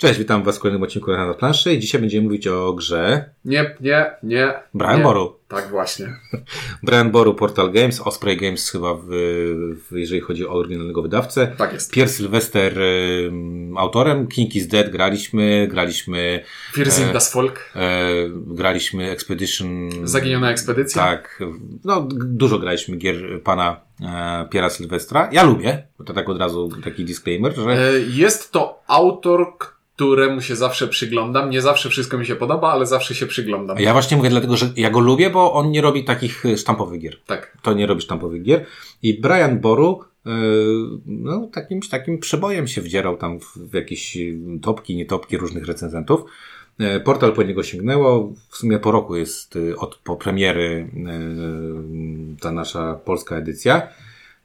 Cześć, witam Was w kolejnym odcinku na planszy i dzisiaj będziemy mówić o grze Nie, nie, nie. Brian nie. Boru. Tak właśnie. Brian Boru, Portal Games, Osprey Games chyba, w, w, jeżeli chodzi o oryginalnego wydawcę. Tak jest. Pierre Sylwester autorem, King is Dead graliśmy, graliśmy, Fears E, das Volk. e, graliśmy Expedition. Zaginiona ekspedycja. Tak, no dużo graliśmy gier pana e, Piera Sylwestra. Ja lubię, bo to tak od razu taki disclaimer, że E, Jest to autor, któremu się zawsze przyglądam. Nie zawsze wszystko mi się podoba, ale zawsze się przyglądam. ja właśnie mówię dlatego, że ja go lubię, bo on nie robi takich e, sztampowych gier. Tak. to nie robi sztampowych gier. I Brian Boru yy, no, takim, takim przebojem się wdzierał tam w, w jakieś yy, topki, nietopki różnych recenzentów. Yy, Portal po niego sięgnęło. W sumie po roku jest yy, od po premiery ta nasza polska edycja.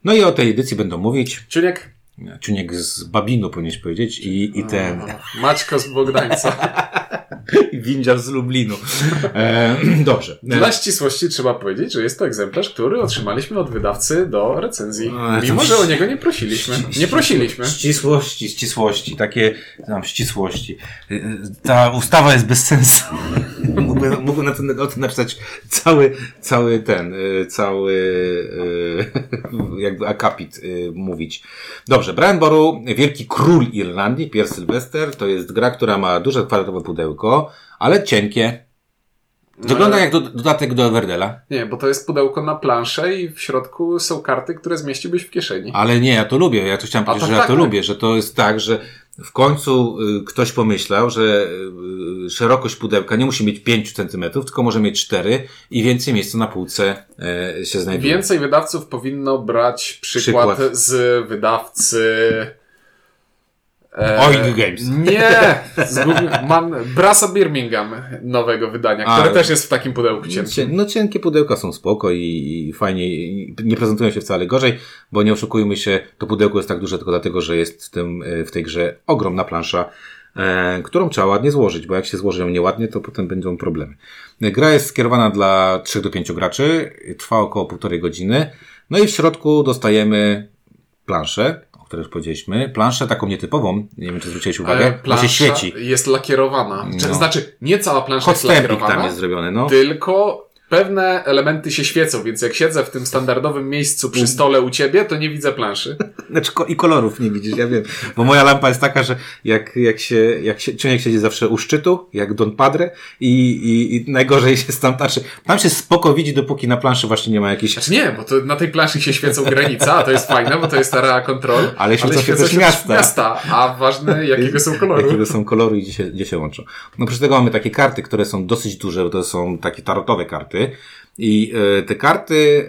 No i o tej edycji będą mówić Czuniek? Czuniek z Babinu powinieneś powiedzieć i, i ten A, Maćko z Bogdańca. Windziarz z Lublinu. E, dobrze. Dla ścisłości trzeba powiedzieć, że jest to egzemplarz, który otrzymaliśmy od wydawcy do recenzji. No, Mimo, że o niego nie prosiliśmy. Nie prosiliśmy. Ścisłości, ścisłości, takie tam ścisłości. Y, y, Ta ustawa jest bez sensu. Mógłbym, mógłbym na to, o tym napisać cały, cały ten, cały jakby akapit mówić. Dobrze, Brian Boru, Wielki Król Irlandii, Pierre Sylwester, to jest gra, która ma duże kwadratowe pudełko, ale cienkie. Wygląda jak do, dodatek do Everdela. Nie, bo to jest pudełko na planszę i w środku są karty, które zmieściłbyś w kieszeni. Ale nie, ja to lubię. Ja to chciałem powiedzieć, to że ja tak, to tak. lubię, że to jest tak, że w końcu y, ktoś pomyślał, że y, szerokość pudełka nie musi mieć 5 cm, tylko może mieć 4 i więcej miejsca na półce y, się znajduje. Więcej wydawców powinno brać przykład, Przykład. z wydawcy. E, Oink Games. Nie! Zgubił, mam Brasa Birmingham nowego wydania, A, które też jest w takim pudełku cienkim. Cie- No cienkie pudełka są spoko i, i fajnie, i nie prezentują się wcale gorzej, bo nie oszukujmy się, to pudełko jest tak duże tylko dlatego, że jest w, tym, y, w tej grze ogromna plansza, e, którą trzeba ładnie złożyć, bo jak się złoży ją nieładnie, to potem będą problemy. Gra jest skierowana dla 3 do 5 graczy, trwa około półtorej godziny, no i w środku dostajemy planszę, o której już powiedzieliśmy, planszę taką nietypową, nie wiem czy zwróciłeś uwagę, E, się plansza świeci. Jest lakierowana. No. Znaczy, nie cała plansza Hot jest lakierowana, tam jest zrobione, no. tylko pewne elementy się świecą, więc jak siedzę w tym standardowym miejscu przy stole u ciebie, to nie widzę planszy. Znaczy ko- i kolorów nie widzisz, ja wiem. Bo moja lampa jest taka, że jak, jak się, jak się, człowiek siedzi zawsze u szczytu, jak Don Padre i, i, i najgorzej się tam, znaczy, tam się spoko widzi, dopóki na planszy właśnie nie ma jakichś, Znaczy nie, bo to na tej planszy się świecą granice, a to jest fajne, bo to jest area control. Ale świecą się też miasta. miasta. A ważne, jakiego są koloru. jakiego są kolory i gdzie się, gdzie się łączą. No oprócz tego mamy takie karty, które są dosyć duże, bo to są takie tarotowe karty i e, te karty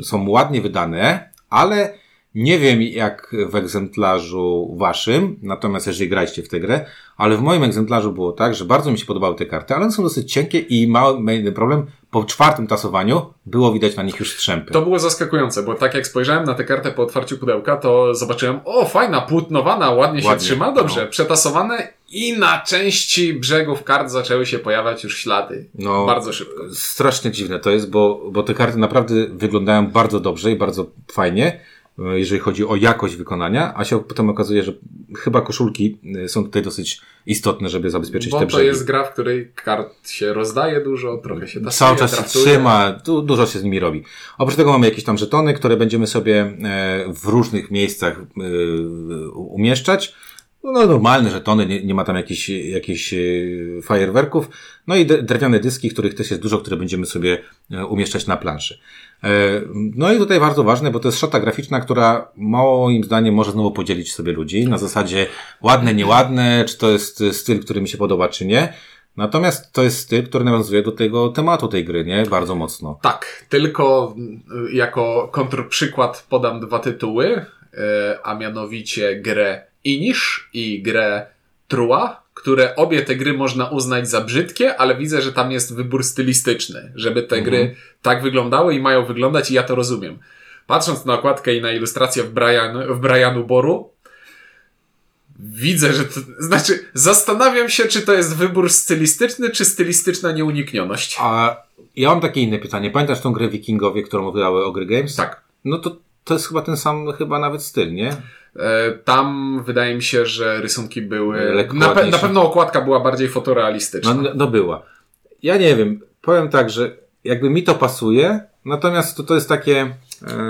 e, są ładnie wydane, ale nie wiem jak w egzemplarzu waszym, natomiast jeżeli graliście w tę grę, ale w moim egzemplarzu było tak, że bardzo mi się podobały te karty, ale one są dosyć cienkie i mały problem, po czwartym tasowaniu było widać na nich już strzępy. To było zaskakujące, bo tak jak spojrzałem na tę kartę po otwarciu pudełka, to zobaczyłem, o fajna, płótnowana, ładnie się Ładnie, trzyma, dobrze, no. przetasowane i na części brzegów kart zaczęły się pojawiać już ślady. No, Bardzo szybko. Strasznie dziwne to jest, bo, bo te karty naprawdę wyglądają bardzo dobrze i bardzo fajnie, e, jeżeli chodzi o jakość wykonania, a się potem okazuje, że chyba koszulki e, są tutaj dosyć istotne, żeby zabezpieczyć Bo te to brzegi. jest gra, w której kart się rozdaje dużo, trochę się tasuje, Cały czas się trzyma, tu dużo się z nimi robi. Oprócz tego mamy jakieś tam żetony, które będziemy sobie e, w różnych miejscach umieszczać. No normalne żetony, nie, nie ma tam jakichś, jakichś e, fajerwerków. No i drewniane dyski, których też jest dużo, które będziemy sobie e, umieszczać na planszy. E, No i tutaj bardzo ważne, bo to jest szata graficzna, która moim zdaniem może znowu podzielić sobie ludzi na zasadzie ładne, nieładne, czy to jest styl, który mi się podoba, czy nie. Natomiast to jest styl, który nawiązuje do tego tematu tej gry, nie? Bardzo mocno. Tak, tylko y, jako kontrprzykład podam dwa tytuły, a mianowicie grę Inish i grę Trua, które obie te gry można uznać za brzydkie, ale widzę, że tam jest wybór stylistyczny, żeby te gry tak wyglądały i mają wyglądać i ja to rozumiem. Patrząc na okładkę i na ilustrację w, Brian, w Brianu Boru, widzę, że to, znaczy zastanawiam się, czy to jest wybór stylistyczny, czy stylistyczna nieuniknioność. A ja mam takie inne pytanie. Pamiętasz tą grę Wikingowie, którą wydały Ogry Games? Tak. No to to jest chyba ten sam, chyba nawet styl, nie? E, Tam wydaje mi się, że rysunki były. Lekko Na, pe- na pewno okładka była bardziej fotorealistyczna. No, no była. Ja nie wiem, powiem tak, że jakby mi to pasuje, natomiast to, to jest takie...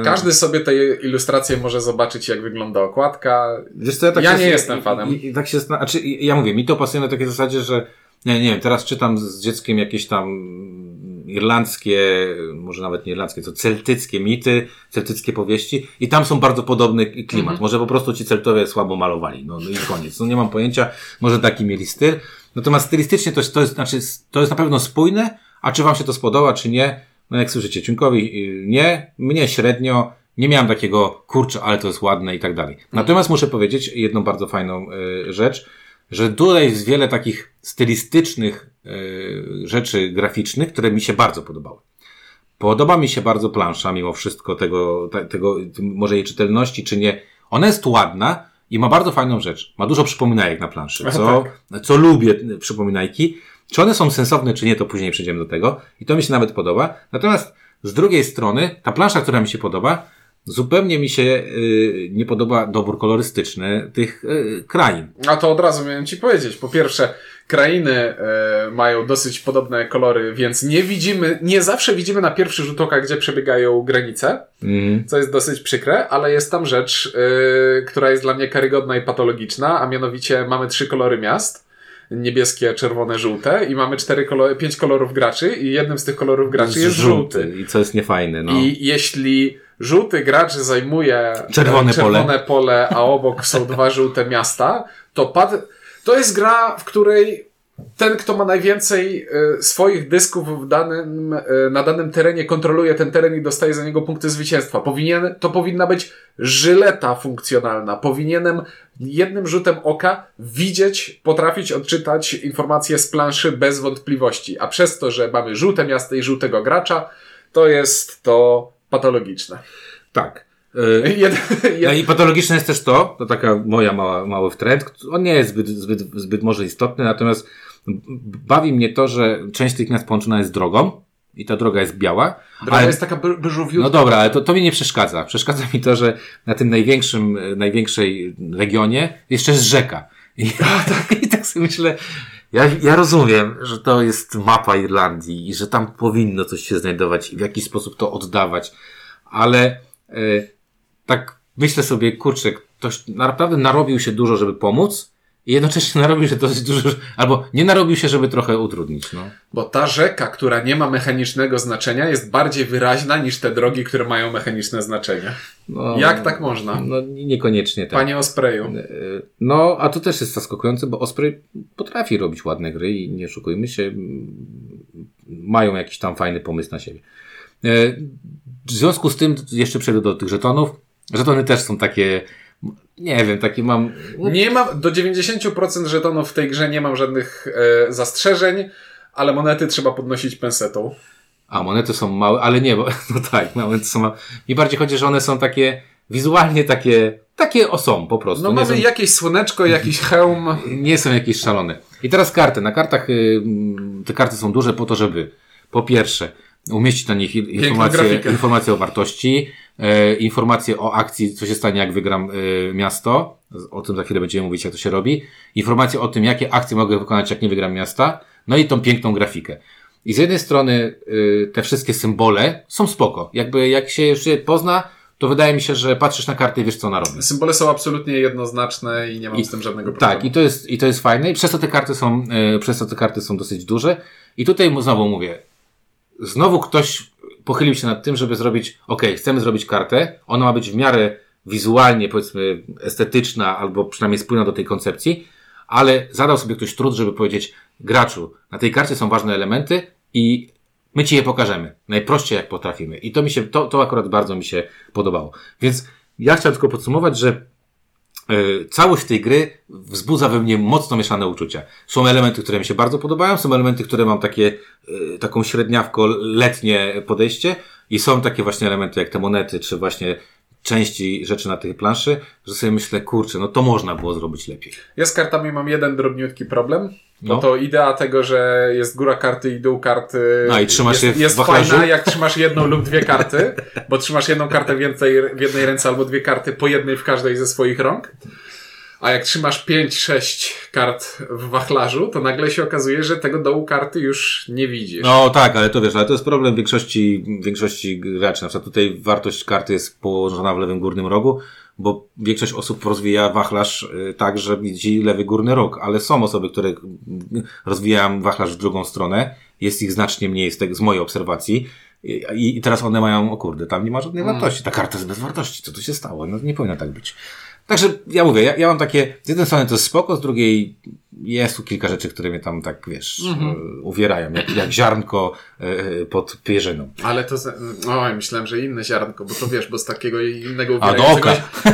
E, Każdy sobie te ilustracje może zobaczyć, jak wygląda okładka. Wiesz co, ja, tak Ja się, nie jestem fanem. I, i, tak się, zna- znaczy, ja mówię, mi to pasuje na takiej zasadzie, że nie, nie wiem, teraz czytam z dzieckiem jakieś tam irlandzkie, może nawet nie irlandzkie, to celtyckie mity, celtyckie powieści i tam są bardzo podobny klimat. Mhm. Może po prostu ci celtowie słabo malowali, no, no i koniec. No nie mam pojęcia, może taki mieli styl. Natomiast stylistycznie to jest, to jest, znaczy, to jest na pewno spójne, a czy wam się to spodoba, czy nie, no jak słyszycie, Ciunkowi y, nie, mnie średnio, nie miałem takiego, kurczę, ale to jest ładne i tak dalej. Natomiast muszę powiedzieć jedną bardzo fajną y, rzecz, że tutaj jest wiele takich stylistycznych y, rzeczy graficznych, które mi się bardzo podobały. Podoba mi się bardzo plansza, mimo wszystko tego, te, tego może jej czytelności, czy nie. Ona jest ładna i ma bardzo fajną rzecz. Ma dużo przypominajek na planszy, co, co lubię przypominajki. Czy one są sensowne, czy nie, to później przejdziemy do tego. I to mi się nawet podoba. Natomiast z drugiej strony, ta plansza, która mi się podoba, zupełnie mi się y, nie podoba dobór kolorystyczny tych y, krain. A to od razu miałem ci powiedzieć. Po pierwsze, krainy e, mają dosyć podobne kolory, więc nie widzimy, nie zawsze widzimy na pierwszy rzut oka, gdzie przebiegają granice, Mm. co jest dosyć przykre, ale jest tam rzecz, e, która jest dla mnie karygodna i patologiczna, a mianowicie mamy trzy kolory miast. Niebieskie, czerwone, żółte i mamy cztery kolory, pięć kolorów graczy i jednym z tych kolorów graczy jest żółty. I co jest niefajne, no. I jeśli żółty gracz zajmuje Czerwone czerwone pole, a obok są dwa żółte miasta, to pad... to jest gra, w której ten, kto ma najwięcej e, swoich dysków danym, e, na danym terenie, kontroluje ten teren i dostaje za niego punkty zwycięstwa. Powinien, to powinna być żyleta funkcjonalna. Powinienem jednym rzutem oka widzieć, potrafić odczytać informacje z planszy bez wątpliwości. A przez to, że mamy żółte miasto i żółtego gracza, to jest to patologiczne. Tak. Y, Jed, No i patologiczne jest też to, to taka moja mała, mały wtręt, on nie jest zbyt, zbyt, zbyt może istotny, natomiast bawi mnie to, że część tych miast połączona jest drogą i ta droga jest biała. droga ale- jest taka byżowiutka. No dobra, ale to, to mi nie przeszkadza. Przeszkadza mi to, że na tym największym, największej regionie jeszcze jest rzeka. I, i tak sobie myślę, ja, ja rozumiem, że to jest mapa Irlandii i że tam powinno coś się znajdować i w jakiś sposób to oddawać, ale e, tak myślę sobie, kurczę, ktoś naprawdę narobił się dużo, żeby pomóc i jednocześnie narobił się dosyć dużo, albo nie narobił się, żeby trochę utrudnić. No. Bo ta rzeka, która nie ma mechanicznego znaczenia, jest bardziej wyraźna niż te drogi, które mają mechaniczne znaczenie. No, Jak tak można? No niekoniecznie tak. Panie Ospreju. E, No, a to też jest zaskakujące, bo Osprey potrafi robić ładne gry i nie oszukujmy się, mają jakiś tam fajny pomysł na siebie. E, W związku z tym, jeszcze przejdę do tych żetonów. Żetony też są takie, nie wiem, takie mam. Nie mam, do 90% żetonów w tej grze nie mam żadnych e, zastrzeżeń, ale monety trzeba podnosić pensetą. A monety są małe, ale nie, bo no tak, monety są małe. Mi bardziej chodzi, że one są takie wizualnie takie, takie o są po prostu. No mamy są, jakieś słoneczko, jakiś hełm. nie są jakieś szalone. I teraz karty. Na kartach y, mm, te karty są duże po to, żeby po pierwsze umieścić na nich informacje, informacje o wartości, e, informacje o akcji, co się stanie, jak wygram e, miasto. O tym za chwilę będziemy mówić, jak to się robi. Informacje o tym, jakie akcje mogę wykonać, jak nie wygram miasta. No i tą piękną grafikę. I z jednej strony y, te wszystkie symbole są spoko. Jakby jak się już je pozna, to wydaje mi się, że patrzysz na kartę i wiesz, co ona robi. Symbole są absolutnie jednoznaczne i nie mam I- z tym żadnego problemu. Tak, i to jest, i to jest fajne. I przez to te karty są, e, przez to te karty są dosyć duże. I tutaj mu znowu mówię, znowu ktoś pochylił się nad tym, żeby zrobić, ok, chcemy zrobić kartę, ona ma być w miarę wizualnie, powiedzmy, estetyczna, albo przynajmniej spójna do tej koncepcji, ale zadał sobie ktoś trud, żeby powiedzieć, graczu, na tej karcie są ważne elementy i my ci je pokażemy. Najprościej jak potrafimy. I to mi się, to, to akurat bardzo mi się podobało. Więc ja chciałem tylko podsumować, że całość tej gry wzbudza we mnie mocno mieszane uczucia. Są elementy, które mi się bardzo podobają, są elementy, które mam takie, e, taką średniawko letnie podejście i są takie właśnie elementy jak te monety, czy właśnie części rzeczy na tej planszy, że sobie myślę, kurczę, no to można było zrobić lepiej. Ja z kartami mam jeden drobniutki problem. No. No. to idea tego, że jest góra karty i dół karty. No i trzymasz jest, jest fajna, jak trzymasz jedną lub dwie karty, bo trzymasz jedną kartę więcej w jednej ręce albo dwie karty po jednej w każdej ze swoich rąk. A jak trzymasz 5-6 kart w wachlarzu, to nagle się okazuje, że tego dołu karty już nie widzisz. No tak, ale to wiesz, ale to jest problem większości, większości graczy. Na przykład tutaj wartość karty jest położona w lewym górnym rogu, bo większość osób rozwija wachlarz y, tak, że widzi lewy górny róg, ale są osoby, które y, rozwijają wachlarz w drugą stronę. Jest ich znacznie mniej z, tego, z mojej obserwacji. I, I teraz one mają, o kurde, tam nie ma żadnej wartości. Ta karta jest bez wartości. Co tu się stało? No nie powinno tak być. Także ja mówię, ja, ja mam takie, z jednej strony to jest spoko, z drugiej jest tu kilka rzeczy, które mnie tam tak, wiesz, y, uwierają, jak, jak ziarnko y, pod pierzyną. Ale to. Oj, myślałem, że inne ziarnko, bo to wiesz, bo z takiego innego uwierającego.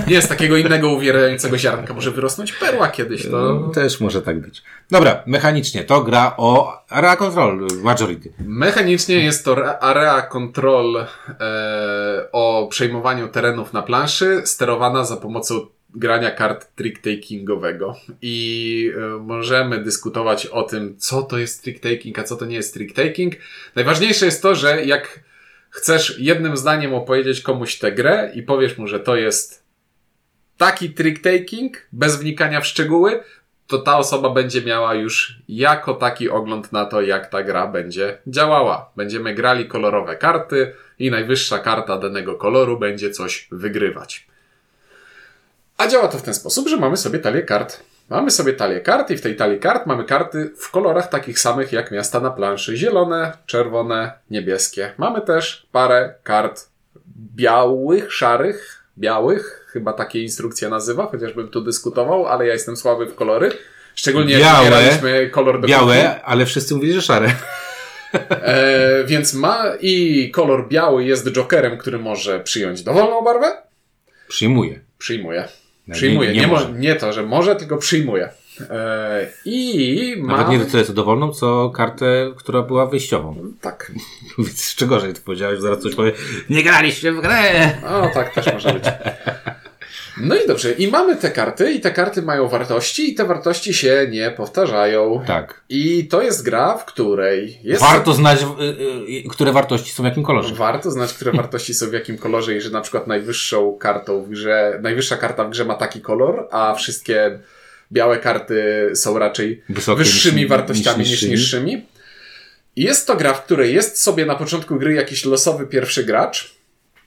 Nie, z takiego innego uwierającego ziarnka może wyrosnąć perła kiedyś. To. No, też może tak być. Dobra, mechanicznie to gra o area control majority. Mechanicznie jest to re- area control e, o przejmowaniu terenów na planszy, sterowana za pomocą grania kart trick-takingowego. I e, możemy dyskutować o tym, co to jest trick-taking, a co to nie jest trick-taking. Najważniejsze jest to, że jak chcesz jednym zdaniem opowiedzieć komuś tę grę i powiesz mu, że to jest taki trick-taking, bez wnikania w szczegóły, to ta osoba będzie miała już jako taki ogląd na to, jak ta gra będzie działała. Będziemy grali kolorowe karty i najwyższa karta danego koloru będzie coś wygrywać. A działa to w ten sposób, że mamy sobie talię kart. Mamy sobie talię kart i w tej talii kart mamy karty w kolorach takich samych jak miasta na planszy. Zielone, czerwone, niebieskie. Mamy też parę kart białych, szarych, białych. Chyba takie instrukcja nazywa, chociażbym tu dyskutował, ale ja jestem słaby w kolory. Szczególnie jak Białe, wybieraliśmy kolor do kuchni. Białe, ale wszyscy mówili, że szare. E, więc ma i kolor biały jest jokerem, który może przyjąć dowolną barwę. Przyjmuję. Przyjmuje. Nie- Przyjmuje. nie Nie, mo- może. nie to, że może, tylko przyjmuje. E, I ma. Nawet nie tyle co dowolną, co kartę, która była wyjściową. Tak. Więc jeszcze gorzej to powiedziałeś, zaraz coś powie. Nie graliście w grę! O, tak też może być. No i dobrze, i mamy te karty, i te karty mają wartości, i te wartości się nie powtarzają. Tak. I to jest gra, w której jest. Warto znać, y, y, które wartości są w jakim kolorze. Warto znać, które wartości są w jakim kolorze i że na przykład najwyższą kartą w grze, najwyższa karta w grze ma taki kolor, a wszystkie białe karty są raczej Wysokie wyższymi niż- wartościami niż niż niższymi. niższymi. I jest to gra, w której jest sobie na początku gry jakiś losowy pierwszy gracz,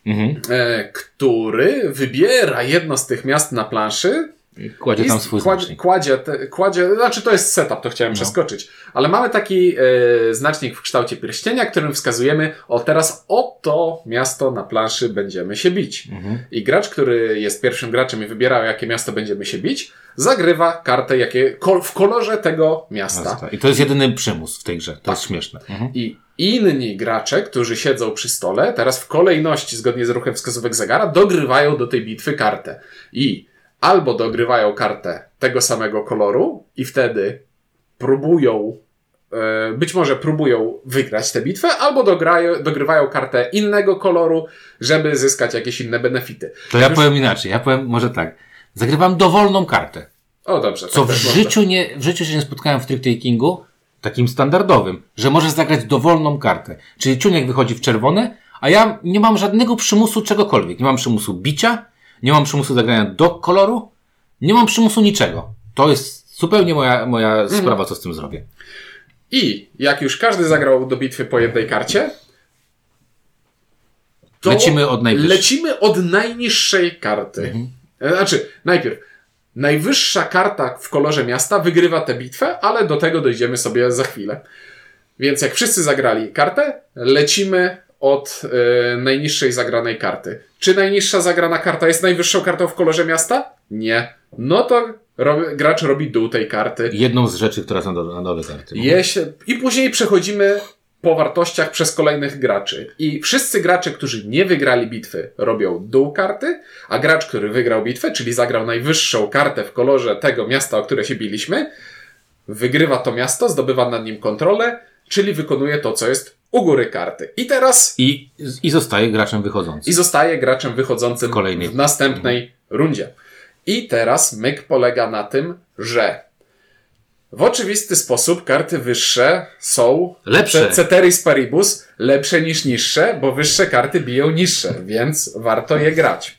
Mhm. e, który wybiera jedno z tych miast na planszy Kładzie tam swój kładzie, znacznik. kładzie, te, kładzie, znaczy to jest setup, to chciałem No. przeskoczyć. Ale mamy taki e, znacznik w kształcie pierścienia, którym wskazujemy, o teraz o to miasto na planszy będziemy się bić. Mhm. I gracz, który jest pierwszym graczem i wybiera, jakie miasto będziemy się bić, zagrywa kartę jakie, kol, w kolorze tego miasta. I to jest jedyny przymus w tej grze. To jest śmieszne. Mhm. I inni gracze, którzy siedzą przy stole, teraz w kolejności, zgodnie z ruchem wskazówek zegara, dogrywają do tej bitwy kartę. I albo dogrywają kartę tego samego koloru i wtedy próbują, e, być może próbują wygrać tę bitwę, albo dograją, dogrywają kartę innego koloru, żeby zyskać jakieś inne benefity. To ja Już- powiem inaczej. Ja powiem może tak. Zagrywam dowolną kartę. O, dobrze. Co tak w można. życiu nie, w życiu się nie spotkałem w trick-takingu, takim standardowym, że możesz zagrać dowolną kartę. Czyli ciuniek wychodzi w czerwone, a ja nie mam żadnego przymusu czegokolwiek. Nie mam przymusu bicia, nie mam przymusu zagrania do koloru, nie mam przymusu niczego. To jest zupełnie moja, moja Mhm. sprawa, co z tym zrobię. I jak już każdy zagrał do bitwy po jednej karcie, to Lecimy od najwyższej. Lecimy od najniższej karty. Mhm. E, Znaczy, najpierw najwyższa karta w kolorze miasta wygrywa tę bitwę, ale do tego dojdziemy sobie za chwilę. Więc jak wszyscy zagrali kartę, lecimy od e, najniższej zagranej karty. Czy najniższa zagrana karta jest najwyższą kartą w kolorze miasta? Nie. No to gracz robi dół tej karty. Jedną z rzeczy, która jest na dole, karty. I później przechodzimy po wartościach przez kolejnych graczy. I wszyscy gracze, którzy nie wygrali bitwy, robią dół karty, a gracz, który wygrał bitwę, czyli zagrał najwyższą kartę w kolorze tego miasta, o które się biliśmy, wygrywa to miasto, zdobywa nad nim kontrolę, czyli wykonuje to, co jest u góry karty. I teraz I, i zostaje graczem wychodzącym. i zostaje graczem wychodzącym W kolejnej. w następnej rundzie. I teraz myk polega na tym, że w oczywisty sposób karty wyższe są Lepsze. ce- Ceteris Paribus lepsze niż niższe, bo wyższe karty biją niższe, więc warto je grać.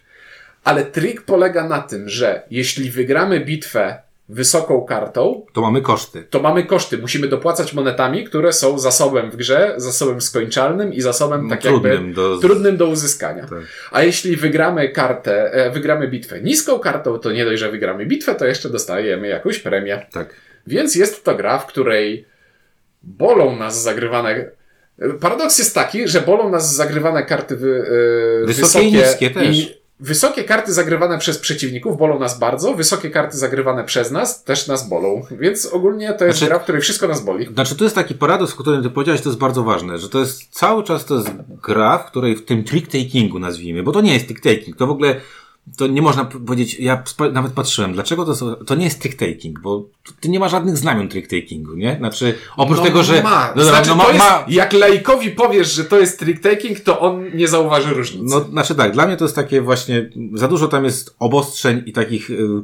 Ale trik polega na tym, że jeśli wygramy bitwę wysoką kartą, To mamy koszty. to mamy koszty. Musimy dopłacać monetami, które są zasobem w grze, zasobem skończalnym i zasobem tak Trudnym jakby do- trudnym do uzyskania. Tak. A jeśli wygramy kartę, e, wygramy bitwę niską kartą, to nie dość, że wygramy bitwę, to jeszcze dostajemy jakąś premię. Tak. Więc jest to gra, w której bolą nas zagrywane. Paradoks jest taki, że bolą nas zagrywane karty wy, e, Wysokie i niskie też. Wysokie karty zagrywane przez przeciwników bolą nas bardzo, wysokie karty zagrywane przez nas też nas bolą. Więc ogólnie to jest Znaczy- gra, w której wszystko nas boli. Znaczy, to jest taki paradoks, o którym ty powiedziałeś, to jest bardzo ważne, że to jest cały czas to jest gra, w której w tym trick-takingu nazwijmy, bo to nie jest trick-taking, to w ogóle to nie można powiedzieć, ja nawet patrzyłem, dlaczego to, są- to nie jest trick-taking, bo tu nie ma żadnych znamion trick-takingu, nie? Znaczy, oprócz No tego, że... Ma. No, znaczy, no, ma, jest, ma, Jak laikowi powiesz, że to jest trick-taking, to on nie zauważy różnicy. No, znaczy tak, dla mnie to jest takie właśnie, za dużo tam jest obostrzeń i takich y,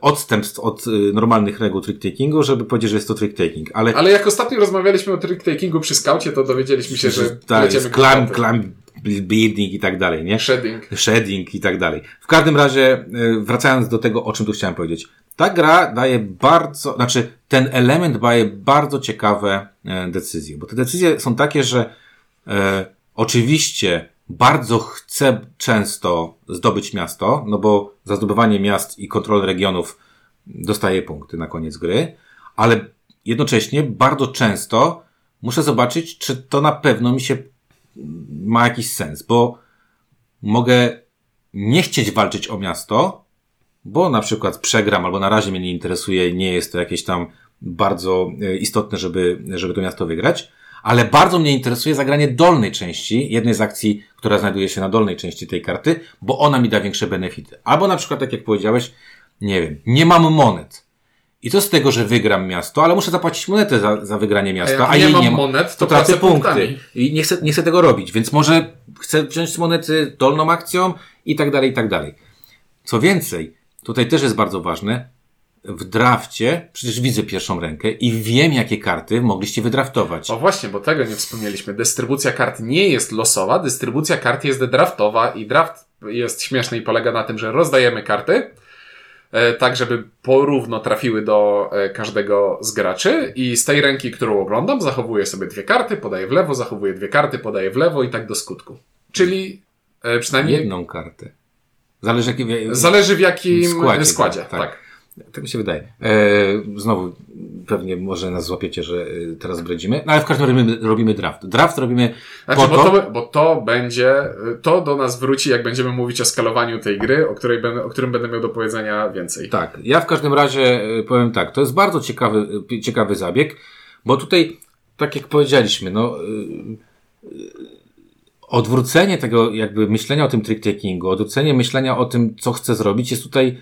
odstępstw od y, normalnych reguł trick-takingu, żeby powiedzieć, że jest to trick-taking, ale... Ale jak ostatnio rozmawialiśmy o trick-takingu przy skaucie, to dowiedzieliśmy się, że tak, jest climb, climb, building i tak dalej, nie? Shredding. Shading i tak dalej. W każdym razie, y, wracając do tego, o czym tu chciałem powiedzieć. Ta gra daje bardzo, znaczy ten element daje bardzo ciekawe e, decyzje, bo te decyzje są takie, że e, oczywiście bardzo chcę często zdobyć miasto, no bo za zdobywanie miast i kontrolę regionów dostaję punkty na koniec gry, ale jednocześnie bardzo często muszę zobaczyć, czy to na pewno mi się ma jakiś sens, bo mogę nie chcieć walczyć o miasto, bo na przykład przegram, albo na razie mnie nie interesuje, nie jest to jakieś tam bardzo e, istotne, żeby, żeby to miasto wygrać, ale bardzo mnie interesuje zagranie dolnej części, jednej z akcji, która znajduje się na dolnej części tej karty, bo ona mi da większe benefity. Albo na przykład, tak jak powiedziałeś, nie wiem, nie mam monet. I co z tego, że wygram miasto, ale muszę zapłacić monetę za, za wygranie miasta, A jak nie jej mam nie ma, monet, to tracę punkty. punktami. I nie chcę, nie chcę tego robić, więc może chcę wziąć monety dolną akcją i tak dalej, i tak dalej. Co więcej, tutaj też jest bardzo ważne, w drafcie przecież widzę pierwszą rękę i wiem, jakie karty mogliście wydraftować. O właśnie, bo tego nie wspomnieliśmy. Dystrybucja kart nie jest losowa, dystrybucja kart jest draftowa i draft jest śmieszny i polega na tym, że rozdajemy karty, tak żeby porówno trafiły do e, każdego z graczy i z tej ręki, którą oglądam, zachowuję sobie dwie karty, podaję w lewo, zachowuję dwie karty, podaję w lewo i tak do skutku. Czyli e, przynajmniej Jedną kartę. Zależy, jakie, zależy w jakim Składzie, składzie. tak, tak. Tak. Mi się wydaje. E, znowu, pewnie może nas złapiecie, że e, teraz bredzimy. No ale w każdym razie robimy, robimy draft. Draft robimy Znaczy, po bo, to, to, bo to będzie, to do nas wróci, jak będziemy mówić o skalowaniu tej gry, o, której będę, o którym będę miał do powiedzenia więcej. Tak, ja w każdym razie e, powiem tak, to jest bardzo ciekawy, ciekawy zabieg, bo tutaj, tak jak powiedzieliśmy, no, odwrócenie tego jakby myślenia o tym trick-takingu, odwrócenie myślenia o tym, co chcę zrobić, jest tutaj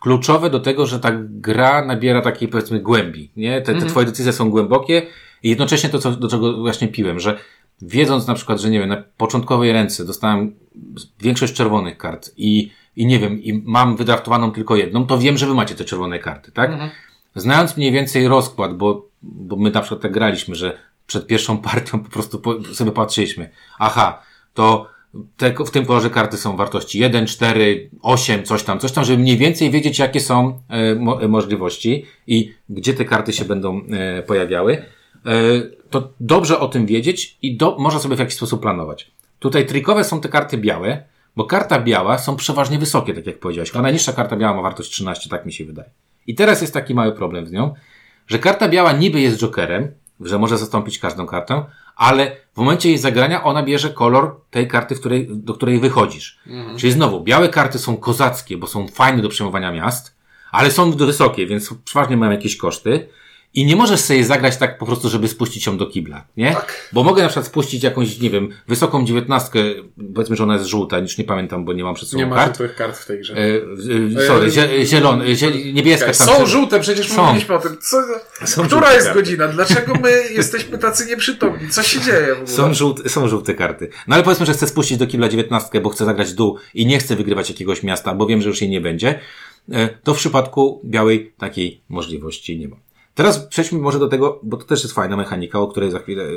kluczowe do tego, że ta gra nabiera takiej powiedzmy głębi, nie? Te, te twoje decyzje są głębokie i jednocześnie to, co, do czego właśnie piłem, że wiedząc na przykład, że nie wiem, na początkowej ręce dostałem większość czerwonych kart i, i nie wiem, i mam wydraftowaną tylko jedną, to wiem, że wy macie te czerwone karty, tak? Znając mniej więcej rozkład, bo, bo my na przykład tak graliśmy, że przed pierwszą partią po prostu sobie patrzyliśmy, aha, to te, w tym kolorze karty są wartości 1, 4, 8, coś tam, coś tam, żeby mniej więcej wiedzieć, jakie są e, mo, e, możliwości i gdzie te karty się będą e, pojawiały, e, to dobrze o tym wiedzieć i do, można sobie w jakiś sposób planować. Tutaj trikowe są te karty białe, bo karta biała są przeważnie wysokie, tak jak powiedziałeś. A najniższa karta biała ma wartość 13, tak mi się wydaje. I teraz jest taki mały problem z nią, że karta biała niby jest jokerem, że może zastąpić każdą kartę, ale w momencie jej zagrania ona bierze kolor tej karty, której, do której wychodzisz. Czyli znowu, białe karty są kozackie, bo są fajne do przejmowania miast, ale są wysokie, więc przeważnie mają jakieś koszty. I nie możesz sobie zagrać tak po prostu, żeby spuścić ją do kibla, nie? Tak. Bo mogę na przykład spuścić jakąś, nie wiem, wysoką dziewiętnastkę, powiedzmy, że ona jest żółta, już nie pamiętam, bo nie mam przed sobą Nie ma kart. żółtych kart w tej grze. E, e, sorry, zie, zielony, zie, niebieska tam są żółte, przecież Są. mówiliśmy o tym. Co, Są która jest karty. godzina? Dlaczego my jesteśmy tacy nieprzytomni? Co się dzieje w ogóle? Są żółte, są żółte karty. No ale powiedzmy, że chcę spuścić do kibla dziewiętnastkę, bo chcę zagrać dół i nie chcę wygrywać jakiegoś miasta, bo wiem, że już jej nie będzie, e, to w przypadku białej takiej możliwości nie ma. Teraz przejdźmy może do tego, bo to też jest fajna mechanika, o której za chwilę e,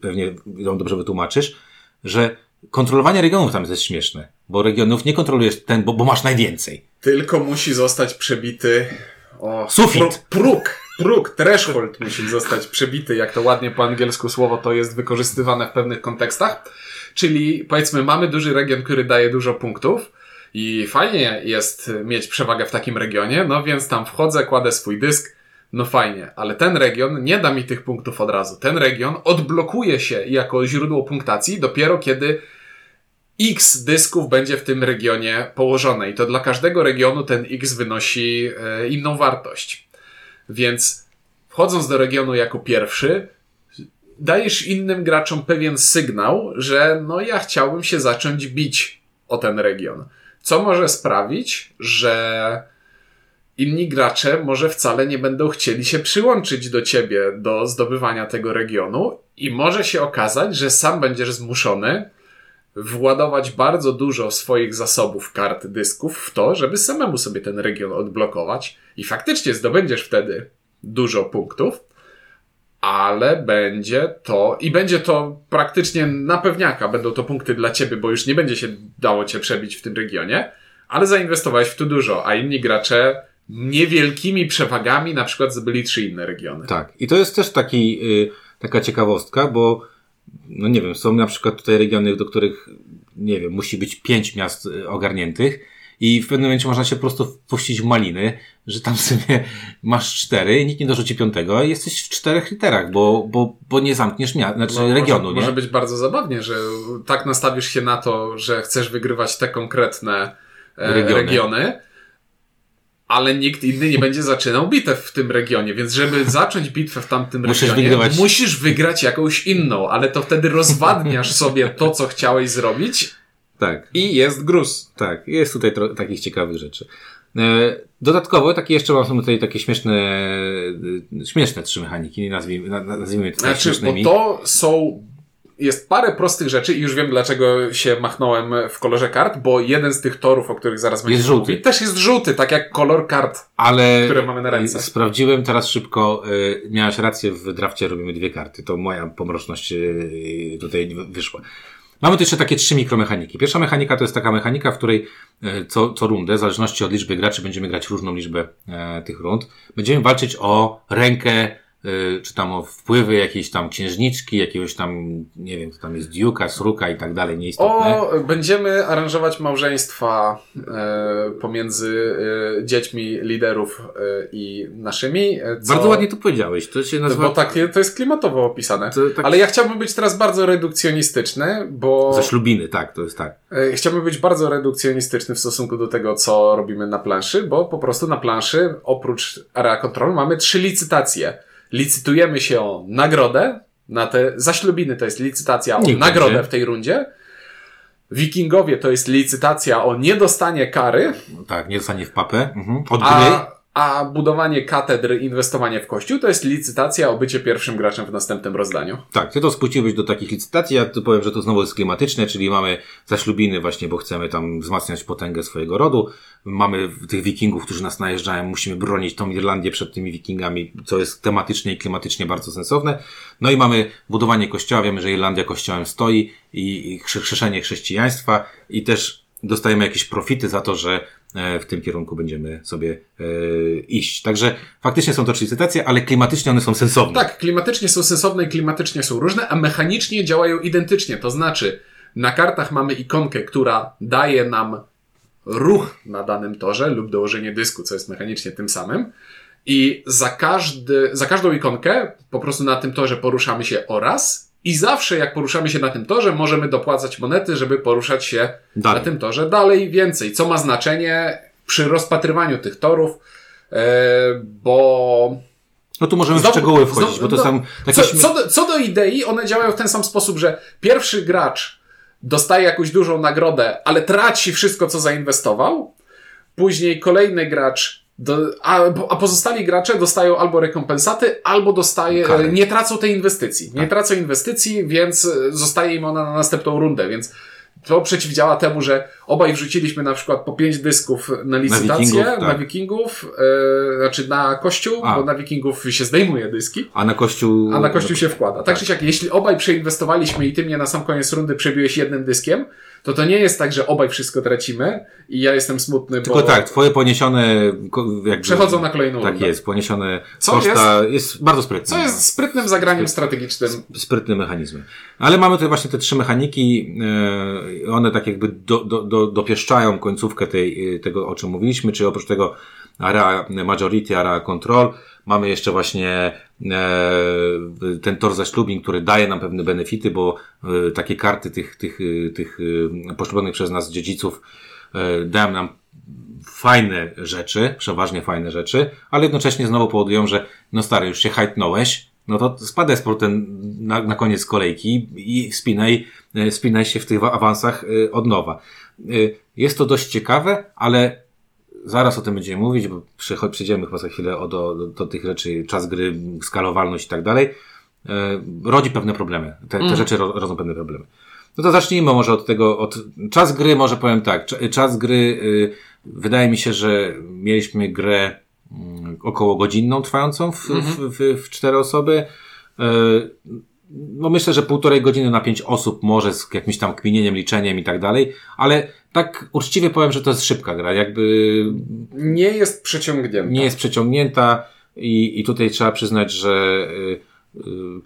pewnie ją dobrze wytłumaczysz, że kontrolowanie regionów tam jest śmieszne, bo regionów nie kontrolujesz ten, bo, bo masz najwięcej. Tylko musi zostać przebity. O, Sufit. pró- Próg. Próg, threshold musi zostać przebity, jak to ładnie po angielsku słowo to jest wykorzystywane w pewnych kontekstach. Czyli powiedzmy, mamy duży region, który daje dużo punktów i fajnie jest mieć przewagę w takim regionie, no więc tam wchodzę, kładę swój dysk, no fajnie, ale ten region nie da mi tych punktów od razu. Ten region odblokuje się jako źródło punktacji dopiero kiedy X dysków będzie w tym regionie położone i to dla każdego regionu ten X wynosi e, inną wartość. Więc wchodząc do regionu jako pierwszy, dajesz innym graczom pewien sygnał, że no ja chciałbym się zacząć bić o ten region. Co może sprawić, że inni gracze może wcale nie będą chcieli się przyłączyć do ciebie do zdobywania tego regionu i może się okazać, że sam będziesz zmuszony władować bardzo dużo swoich zasobów kart dysków w to, żeby samemu sobie ten region odblokować i faktycznie zdobędziesz wtedy dużo punktów, ale będzie to i będzie to praktycznie na pewniaka, będą to punkty dla ciebie, bo już nie będzie się dało cię przebić w tym regionie, ale zainwestowałeś w to dużo, a inni gracze niewielkimi przewagami na przykład zdobyli trzy inne regiony. Tak. I to jest też taki, y, taka ciekawostka, bo no nie wiem, są na przykład tutaj regiony, do których, nie wiem, musi być pięć miast y, ogarniętych i w pewnym momencie można się po prostu wpuścić w maliny, że tam sobie masz cztery, nikt nie dorzuci piątego i jesteś w czterech literach, bo, bo, bo nie zamkniesz mia- znaczy No, regionu, może, nie? może być bardzo zabawnie, że tak nastawisz się na to, że chcesz wygrywać te konkretne e, Regiony. regiony. Ale nikt inny nie będzie zaczynał bitew w tym regionie, więc żeby zacząć bitwę w tamtym Musisz regionie, wygrywać. musisz wygrać jakąś inną, ale to wtedy rozwadniasz sobie to, co chciałeś zrobić Tak. i jest gruz. Tak, jest tutaj takich ciekawych rzeczy. E, Dodatkowo, takie jeszcze mam tutaj takie śmieszne, e, śmieszne trzy mechaniki, nazwijmy, na- na- nazwijmy je tutaj Znaczy, bo śmiesznymi. to są. Jest parę prostych rzeczy i już wiem dlaczego się machnąłem w kolorze kart, bo jeden z tych torów, o których zaraz będziemy żółty. mówić, też jest żółty, tak jak kolor kart. Ale które mamy na ręce. e, sprawdziłem teraz szybko, e, miałaś rację, w drafcie robimy dwie karty. To moja pomroczność e, tutaj wy- wyszła. Mamy tu jeszcze takie trzy mikromechaniki. Pierwsza mechanika to jest taka mechanika, w której co, co rundę, w zależności od liczby graczy, będziemy grać różną liczbę e, tych rund. Będziemy walczyć o rękę, czy tam o wpływy jakiejś tam księżniczki, jakiegoś tam, nie wiem, co tam jest diuka, sruka i tak dalej, nieistotne. O, będziemy aranżować małżeństwa e, pomiędzy e, dziećmi liderów e, i naszymi. Co, Bardzo ładnie to powiedziałeś. To się nazywa... Bo takie, to jest klimatowo opisane. To tak- Ale ja chciałbym być teraz bardzo redukcjonistyczny, bo Ze ślubiny, tak, to jest tak. chciałbym być bardzo redukcjonistyczny w stosunku do tego, co robimy na planszy, bo po prostu na planszy oprócz area control mamy trzy licytacje. Licytujemy się o nagrodę, na te zaślubiny to jest licytacja o nagrodę w tej rundzie. Wikingowie to jest licytacja o niedostanie kary, No tak, nie zostanie w papę. Mhm. Od gry. a, a budowanie katedry, inwestowanie w kościół to jest licytacja o bycie pierwszym graczem w następnym rozdaniu. Tak, ty to spłuciłeś do takich licytacji, ja tu powiem, że to znowu jest klimatyczne, czyli mamy zaślubiny właśnie, bo chcemy tam wzmacniać potęgę swojego rodu. Mamy tych wikingów, którzy nas najeżdżają, musimy bronić tą Irlandię przed tymi wikingami, co jest tematycznie i klimatycznie bardzo sensowne. No i mamy budowanie kościoła, wiemy, że Irlandia kościołem stoi i, i chrze- chrzeszenie chrześcijaństwa i też dostajemy jakieś profity za to, że w tym kierunku będziemy sobie e, iść. Także faktycznie są to trzy licytacje, ale klimatycznie one są sensowne. Tak, klimatycznie są sensowne i klimatycznie są różne, a mechanicznie działają identycznie. To znaczy, na kartach mamy ikonkę, która daje nam ruch na danym torze lub dołożenie dysku, co jest mechanicznie tym samym. I za, każdy, za każdą ikonkę po prostu na tym torze poruszamy się oraz i zawsze jak poruszamy się na tym torze, możemy dopłacać monety, żeby poruszać się Dalej. na tym torze dalej więcej, co ma znaczenie przy rozpatrywaniu tych torów, e, bo No tu możemy znowu, w szczegóły wchodzić, znowu, bo to no, są takie... Co, co, do, co do idei, one działają w ten sam sposób, że pierwszy gracz dostaje jakąś dużą nagrodę, ale traci wszystko, co zainwestował. Później kolejny gracz do, a, a, pozostali gracze dostają albo rekompensaty, albo dostaje, Kary. nie tracą tej inwestycji. Nie tak. tracą inwestycji, więc zostaje im ona na następną rundę, więc to przeciwdziała temu, że obaj wrzuciliśmy na przykład po pięć dysków na licytację, na wikingów, tak. na wikingów e, znaczy na kościół, a. bo na wikingów się zdejmuje dyski. A na kościół... A na kościół się wkłada. Tak, tak czy siak, jeśli obaj przeinwestowaliśmy i ty mnie na sam koniec rundy przebiłeś jednym dyskiem, to to nie jest tak, że obaj wszystko tracimy i ja jestem smutny, Tylko bo... tak, twoje poniesione... Jakby, Przechodzą na kolejną Tak rundę. jest, poniesione Co koszta jest? jest bardzo sprytne. Co jest sprytnym zagraniem strategicznym. Sprytnym mechanizmem. Ale mamy tutaj właśnie te trzy mechaniki, e, one tak jakby do, do, do, dopieszczają końcówkę tej, tego, o czym mówiliśmy, czyli oprócz tego area majority, area control, Mamy jeszcze właśnie e, ten tor ze ślubin, który daje nam pewne benefity, bo e, takie karty tych, tych, e, tych poszczególnych przez nas dziedziców dają nam fajne rzeczy, przeważnie fajne rzeczy, ale jednocześnie znowu powodują, że no stary, już się hajtnąłeś, no to spadaj z portem na, na koniec kolejki i spinaj, spinaj się w tych awansach od nowa. Jest to dość ciekawe, ale zaraz o tym będziemy mówić, bo przejdziemy chyba za chwilę o, do, do, do tych rzeczy, czas gry, skalowalność i tak dalej, e, rodzi pewne problemy. Te, te mm. rzeczy ro, rodzą pewne problemy. No to zacznijmy może od tego, od czas gry, może powiem tak, czas gry, y, wydaje mi się, że mieliśmy grę y, około godzinną trwającą w, mm -hmm. w, w, w cztery osoby. Y, no myślę, że półtorej godziny na pięć osób może z jakimś tam kminieniem, liczeniem i tak dalej, ale tak uczciwie powiem, że to jest szybka gra, jakby... Nie jest przeciągnięta. Nie jest przeciągnięta i, i tutaj trzeba przyznać, że yy, yy,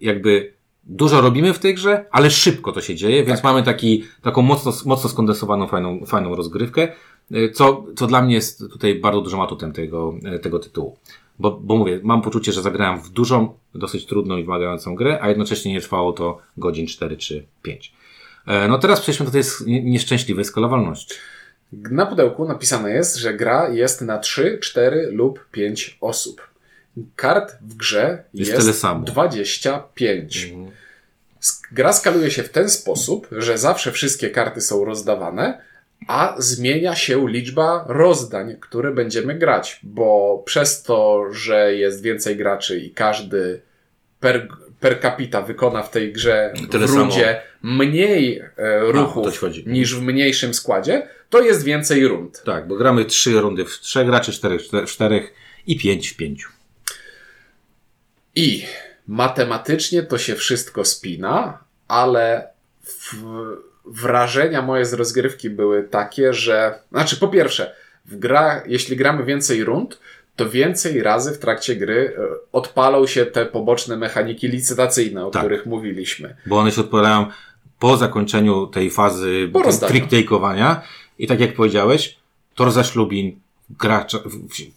jakby dużo robimy w tej grze, ale szybko to się dzieje, więc tak. mamy taki, taką mocno, mocno skondensowaną, fajną, fajną rozgrywkę, y, co, co dla mnie jest tutaj bardzo dużym atutem tego, tego tytułu. Bo, bo mówię, mam poczucie, że zagrałem w dużą, dosyć trudną i wymagającą grę, a jednocześnie nie trwało to godzin 4 czy 5. E, no teraz przejdźmy do tej nieszczęśliwej skalowalności. Na pudełku napisane jest, że gra jest na 3, 4 lub 5 osób. Kart w grze jest, jest tyle samo. 25. Mhm. Gra skaluje się w ten sposób, że zawsze wszystkie karty są rozdawane, a zmienia się liczba rozdań, które będziemy grać, bo przez to, że jest więcej graczy i każdy per, per capita wykona w tej grze Tyle w rundzie samo. mniej e, ruchów a, niż w mniejszym składzie, to jest więcej rund. Tak, bo gramy trzy rundy w trzech graczy, czterech w czterech i pięć w pięciu. I matematycznie to się wszystko spina, ale w wrażenia moje z rozgrywki były takie, że, znaczy po pierwsze, w gra, jeśli gramy więcej rund, to więcej razy w trakcie gry e, odpalą się te poboczne mechaniki licytacyjne, o tak. których mówiliśmy. Bo one się odpalają po zakończeniu tej fazy trick take'owania i tak jak powiedziałeś, tor zaślubin, gracza,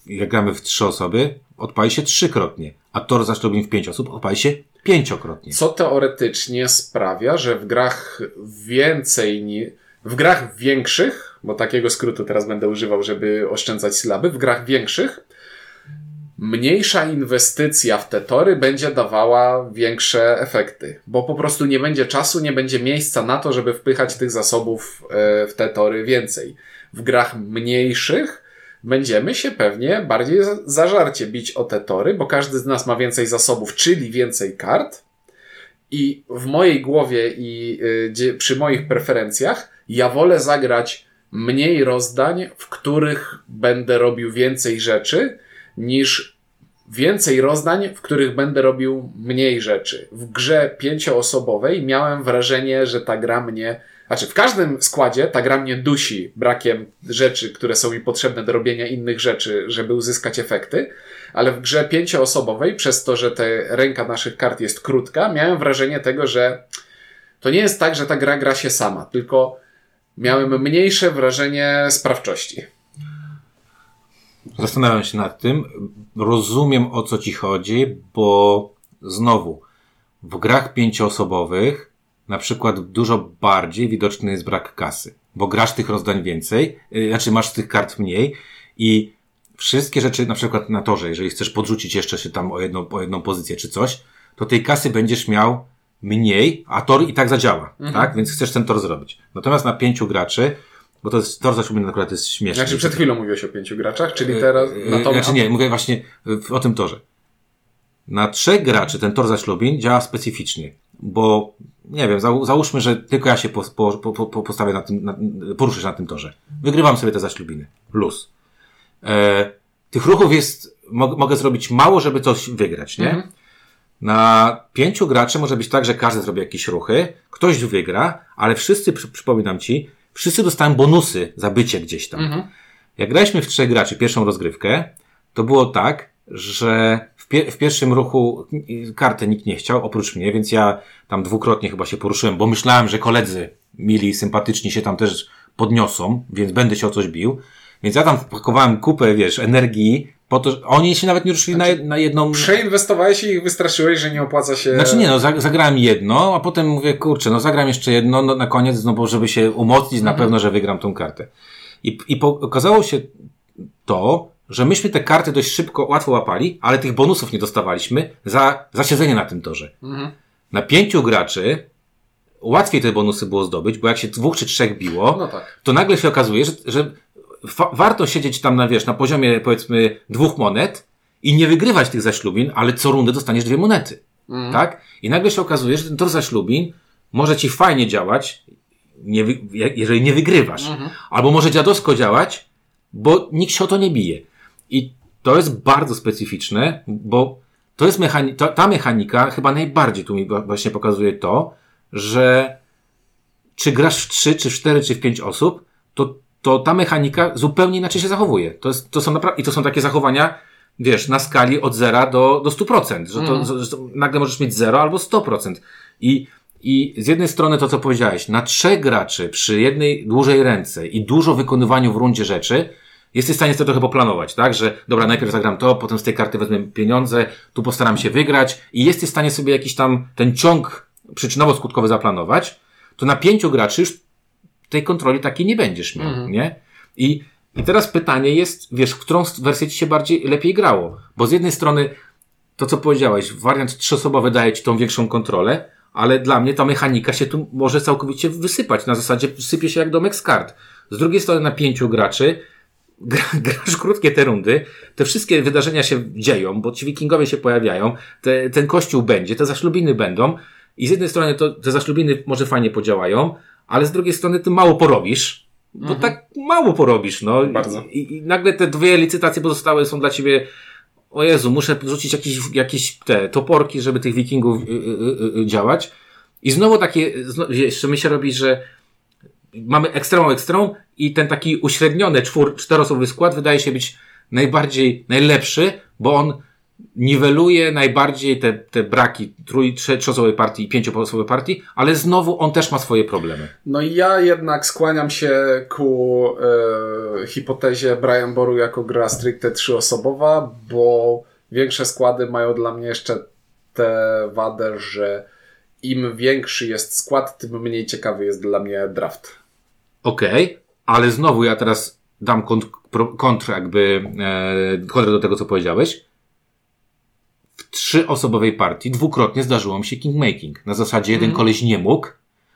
jak gramy w trzy osoby, odpali się trzykrotnie, a tor zaślubin w pięć osób odpali się pięciokrotnie. Co teoretycznie sprawia, że w grach więcej ni w grach większych, bo takiego skrótu teraz będę używał, żeby oszczędzać sylaby, w grach większych mniejsza inwestycja w te tory będzie dawała większe efekty, bo po prostu nie będzie czasu, nie będzie miejsca na to, żeby wpychać tych zasobów e, w te tory więcej. W grach mniejszych będziemy się pewnie bardziej zażarcie bić o te tory, bo każdy z nas ma więcej zasobów, czyli więcej kart. I w mojej głowie i y, przy moich preferencjach ja wolę zagrać mniej rozdań, w których będę robił więcej rzeczy, niż więcej rozdań, w których będę robił mniej rzeczy. W grze pięcioosobowej miałem wrażenie, że ta gra mnie znaczy, w każdym składzie ta gra mnie dusi brakiem rzeczy, które są mi potrzebne do robienia innych rzeczy, żeby uzyskać efekty, ale w grze pięcioosobowej, przez to, że ta ręka naszych kart jest krótka, miałem wrażenie tego, że to nie jest tak, że ta gra gra się sama, tylko miałem mniejsze wrażenie sprawczości. Zastanawiam się nad tym. Rozumiem o co ci chodzi, bo znowu w grach pięcioosobowych na przykład dużo bardziej widoczny jest brak kasy, bo grasz tych rozdań więcej, yy, znaczy masz tych kart mniej i wszystkie rzeczy, na przykład na torze, jeżeli chcesz podrzucić jeszcze się tam o jedną, o jedną pozycję czy coś, to tej kasy będziesz miał mniej, a tor i tak zadziała, Mhm. tak? Więc chcesz ten tor zrobić. Natomiast na pięciu graczy, bo to jest, tor zaślubiny akurat jest śmieszny. Znaczy przed chwilą mówiłeś o pięciu graczach, czyli teraz na to... Znaczy nie, mówię właśnie o tym torze. Na trzech graczy ten tor zaślubin działa specyficznie, bo nie wiem, zał, załóżmy, że tylko ja się po, po, po, po, postawię na tym, na, poruszę się na tym torze. Wygrywam sobie te zaślubiny. Luz. E, tych ruchów jest, mo, mogę zrobić mało, żeby coś wygrać, nie? Na pięciu graczy może być tak, że każdy zrobi jakieś ruchy, ktoś wygra, ale wszyscy, przy, przypominam ci, wszyscy dostają bonusy za bycie gdzieś tam. Jak graliśmy w trzech graczy pierwszą rozgrywkę, to było tak, że w, pie- w pierwszym ruchu y, kartę nikt nie chciał, oprócz mnie, więc ja tam dwukrotnie chyba się poruszyłem, bo myślałem, że koledzy mili, sympatyczni się tam też podniosą, więc będę się o coś bił. Więc ja tam wpakowałem kupę, wiesz, energii, po to, oni się nawet nie ruszyli na, na jedną... Przeinwestowałeś i ich wystraszyłeś, że nie opłaca się... Znaczy nie, no za- zagrałem jedno, a potem mówię, kurczę, no zagram jeszcze jedno, no na koniec, no bo żeby się umocnić, na pewno, że wygram tą kartę. I, i okazało się to, że myśmy te karty dość szybko, łatwo łapali, ale tych bonusów nie dostawaliśmy za, za siedzenie na tym torze. Na pięciu graczy łatwiej te bonusy było zdobyć, bo jak się dwóch czy trzech biło, No tak. to nagle się okazuje, że, że warto siedzieć tam na, wiesz, na poziomie powiedzmy dwóch monet i nie wygrywać tych zaślubin, ale co rundę dostaniesz dwie monety. Tak? I nagle się okazuje, że ten tor zaślubin może ci fajnie działać, nie jeżeli nie wygrywasz. Albo może dziadowsko działać, bo nikt się o to nie bije. I to jest bardzo specyficzne, bo to jest mechani- ta, ta mechanika chyba najbardziej tu mi właśnie pokazuje to, że czy grasz w 3, czy w 4, czy w 5 osób, to, to ta mechanika zupełnie inaczej się zachowuje. To, jest, to są naprawdę, i to są takie zachowania, wiesz, na skali od 0 do, do 100%, że to, że, że to nagle możesz mieć 0 albo 100%. I, I z jednej strony to, co powiedziałeś, na trzech graczy przy jednej dłużej ręce i dużo wykonywaniu w rundzie rzeczy, jesteś w stanie sobie trochę poplanować, tak? Że dobra, najpierw zagram to, potem z tej karty wezmę pieniądze, tu postaram się wygrać i jesteś w stanie sobie jakiś tam ten ciąg przyczynowo-skutkowy zaplanować, to na pięciu graczy już tej kontroli takiej nie będziesz miał, nie? I, I teraz pytanie jest, wiesz, w którą wersję ci się bardziej lepiej grało? Bo z jednej strony to, co powiedziałeś, wariant trzyosobowy daje ci tą większą kontrolę, ale dla mnie ta mechanika się tu może całkowicie wysypać. Na zasadzie sypie się jak domek z kart. Z drugiej strony na pięciu graczy gra, grasz krótkie te rundy, te wszystkie wydarzenia się dzieją, bo ci wikingowie się pojawiają, te, ten kościół będzie, te zaślubiny będą i z jednej strony to, te zaślubiny może fajnie podziałają, ale z drugiej strony ty mało porobisz, bo tak mało porobisz, no. Bardzo. I, I nagle te dwie licytacje pozostałe są dla ciebie o Jezu, muszę rzucić jakieś, jakieś te toporki, żeby tych wikingów y, y, y, y, działać. I znowu takie, jeszcze mi się robi, że mamy ekstremą ekstremą i ten taki uśredniony czwór, czteroosobowy skład wydaje się być najbardziej, najlepszy, bo on niweluje najbardziej te, te braki trój, trzyosobowej partii i pięcioosobowej partii, ale znowu on też ma swoje problemy. No i ja jednak skłaniam się ku e, hipotezie Brian Boru jako gra stricte trzyosobowa, bo większe składy mają dla mnie jeszcze tę wadę, że im większy jest skład, tym mniej ciekawy jest dla mnie draft. Okej, ale znowu ja teraz dam kont, jakby, e, do tego, co powiedziałeś. W trzyosobowej partii dwukrotnie zdarzyło mi się kingmaking. Na zasadzie jeden koleś nie mógł,